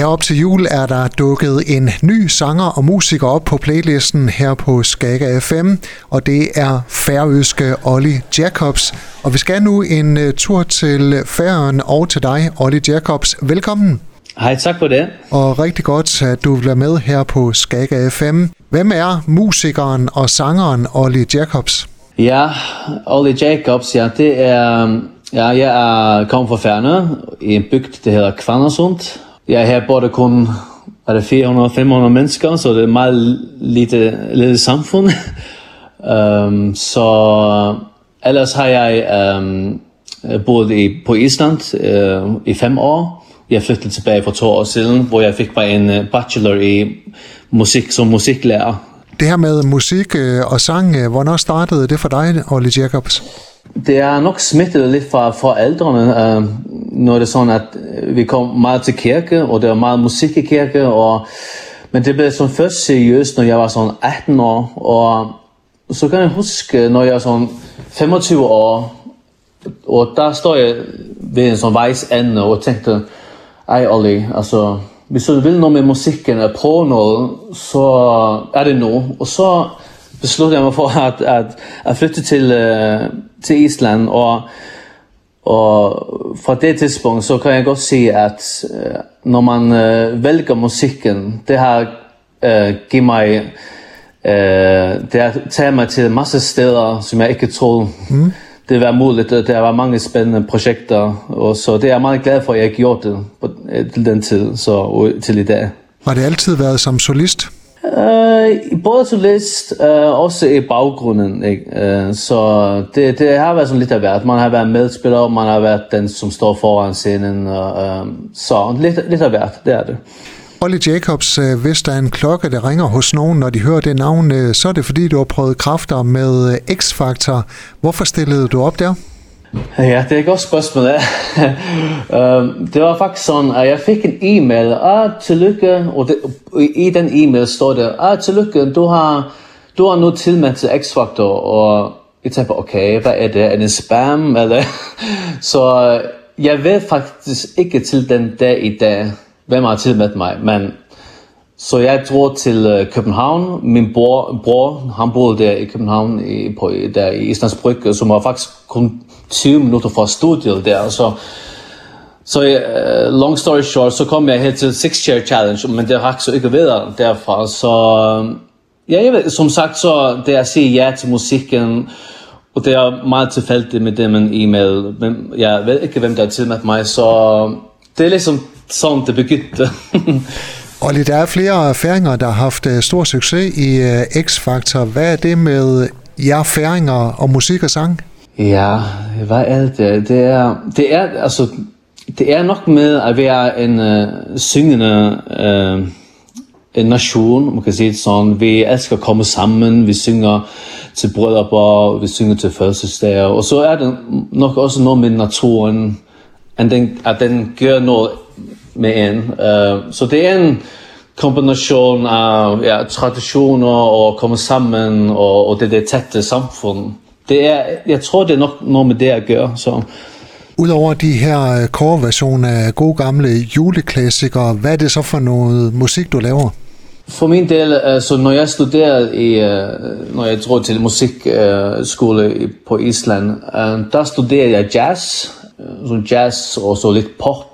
Herop til jul er der dukket en ny sanger og musiker op på playlisten her på Skaga FM, og det er færøske Olli Jacobs. Og vi skal nu en uh, tur til Færøen og til dig, Olli Jacobs. Velkommen. Hej, tak for det. Og rigtig godt, at du vil være med her på Skaga FM. Hvem er musikeren og sangeren Olli Jacobs? Ja, Olli Jacobs, ja, det er... Ja, jeg er kommet fra Færne i en bygd, det hedder Kvannersund, Ja, her bor der kun er det 400-500 mennesker, så det er meget lille, lille samfund. um, så øh, ellers har jeg um, boet i, på Island uh, i fem år. Jeg flyttede tilbage for to år siden, hvor jeg fik mig en øh, bachelor i musik som musiklærer. Det her med musik og sang, hvornår startede det for dig, Olli Jacobs? Det er nok smittet lidt fra forældrene. Uh, øh, det er det sådan, at øh, vi kom meget til kirke, og det var meget musik i kirke, og, men det blev sådan først seriøst, når jeg var sådan 18 år, og så kan jeg huske, når jeg var sådan 25 år, og der står jeg ved en sådan vejs ende, og tænkte, ej Olli, altså, hvis du vil noget med musikken, at prøve noget, så er det nu. Og så besluttede jeg mig for at, at, at flytte til, uh, til Island, og og fra det tidspunkt så kan jeg godt sige at uh, når man uh, vælger musikken, det har uh, givet mig uh, det har taget mig til masse steder, som jeg ikke troede mm. det var muligt. Der var mange spændende projekter, og så det er jeg meget glad for, at jeg gjorde det på, til den tid, så og til i dag. Har det altid været som solist? Uh, både solist uh, øh, også i baggrunden ikke? Uh, så det, det har været sådan lidt af hvert man har været medspiller man har været den som står foran scenen og, uh, så lidt, lidt af hvert det er det Olli Jacobs, hvis der er en klokke, der ringer hos nogen, når de hører det navn, så er det fordi, du har prøvet kræfter med X-Factor. Hvorfor stillede du op der? Ja, det er et godt spørgsmål. Ja. Øhm, det var faktisk sådan, at jeg fik en e-mail. Ah, tillykke. Og det, i den e-mail står det, ah, tillykke, du har, du har nu tilmeldt til X-Factor. Og jeg tænkte, okay, hvad er det? Er det spam? Eller? Så øh, jeg ved faktisk ikke til den dag i dag, hvem har tilmeldt mig. Men så jeg drog til øh, København. Min bror, bror han boede der i København, i, på, der i Islands Brygge, som var faktisk kun 20 minutter fra studiet der. Så, så uh, long story short, så kom jeg helt til Six Chair Challenge, men det har så ikke videre derfra. Så ja, jeg ved, som sagt, så det at sige ja til musikken, og det er meget tilfældigt med det med en e-mail, men jeg ved ikke, hvem der har tilmeldt mig, så det er ligesom sådan, det begyndte. Olli, der er flere færinger, der har haft øh, stor succes i øh, X-Factor. Hvad er det med jer færinger og musik og sang? Ja, hvad er det? Det er, det er, altså, det er nok med at være en uh, syngende uh, en nation, man kan sige det sådan. Vi elsker at komme sammen, vi synger til bryllupper, vi synger til fødselsdage, og så er det nok også noget med naturen, at den, at den gør noget med en. Uh, så det er en kombination af ja, traditioner og komme sammen og, og det det tætte samfund. Det er, jeg tror, det er nok noget med det at gøre. Så. Udover de her core-versioner af gode gamle juleklassikere, hvad er det så for noget musik, du laver? For min del, altså, når jeg studerede i, uh, når jeg drog til musikskole uh, på Island, der studerede jeg jazz, så jazz og så lidt pop.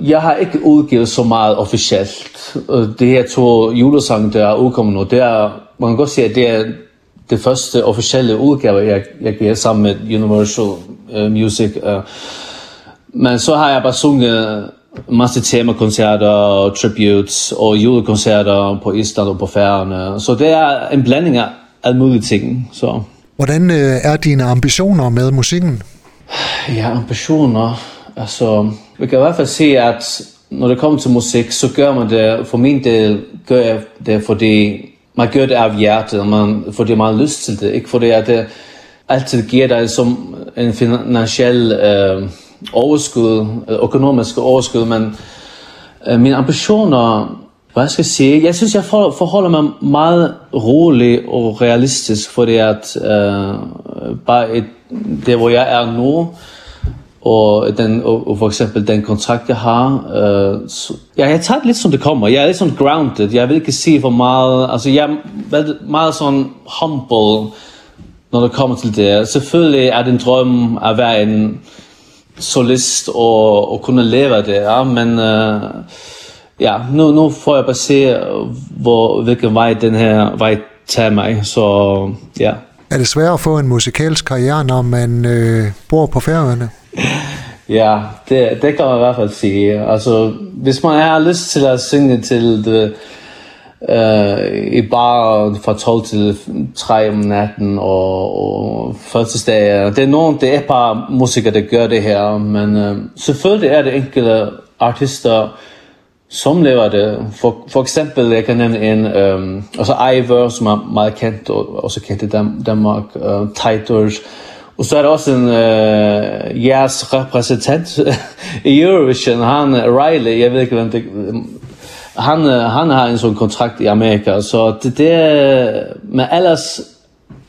Jeg har ikke udgivet så meget officielt. Det her to julesange, der er udkommet nu, det er, man kan godt sige, at det er det første officielle udgave, jeg, jeg giver sammen med Universal uh, Music. Uh, men så har jeg bare sunget masse temakoncerter, tributes og julekoncerter på Island og på Færøerne. Så det er en blanding af alle mulige ting. Så. Hvordan øh, er dine ambitioner med musikken? Ja, ambitioner. Altså, vi kan i hvert fald se, at når det kommer til musik, så gør man det, for min del, gør jeg det, fordi man gør det af hjertet, man, fordi man har lyst til det, ikke fordi at det altid giver dig som en finansiel øh, eh, overskud, eh, økonomisk overskud, men eh, øh, mine ambitioner, hvad skal jeg sige, jeg synes, jeg forholder mig meget rolig og realistisk, fordi at øh, bare et, det, hvor jeg er nu, og, den, og, og for eksempel den kontrakt, jeg har, øh, så, ja, jeg tager det lidt som det kommer. Jeg er lidt sådan grounded. Jeg vil ikke sige for meget, altså jeg er meget sådan humble, når det kommer til det. Selvfølgelig er det en drøm at være en solist og, og kunne leve af det, ja, men øh, ja, nu, nu får jeg bare se, hvor, hvilken vej den her vej tager mig, så ja. Er det svært at få en musikalsk karriere, når man øh, bor på færøerne? ja, det, det kan man i hvert fald sige. Altså, hvis man har lyst til at synge til det, øh, i bare fra 12 til 3 om natten og, og fødselsdage. Det er nogen, det er bare musikere, der gør det her, men øh, selvfølgelig er det enkelte artister, som lever det. For, for eksempel, jeg kan nævne en, øhm, altså Ivor, som er meget kendt, og også kendt i Danmark, øh, uh, Titles. Og så er der også en uh, jeres repræsentant i Eurovision, han Riley, jeg ved ikke, hvem det han, øh, han har en sådan kontrakt i Amerika, så det, det men ellers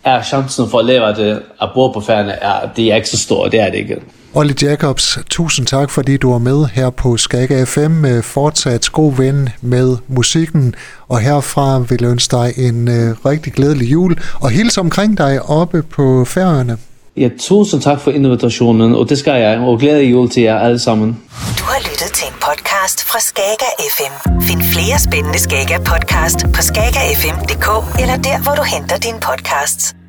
er chancen for at leve det, at bo på færgerne, er, det er ikke så stor, det er det ikke. Olli Jacobs, tusind tak, fordi du er med her på Skaga FM med fortsat god ven med musikken. Og herfra vil jeg ønske dig en uh, rigtig glædelig jul og hilse omkring dig oppe på færøerne. Ja, tusind tak for invitationen, og det skal jeg, og glædelig jul til jer alle sammen. Du har lyttet til en podcast fra Skaga FM. Find flere spændende Skaga podcast på skagafm.dk eller der, hvor du henter dine podcasts.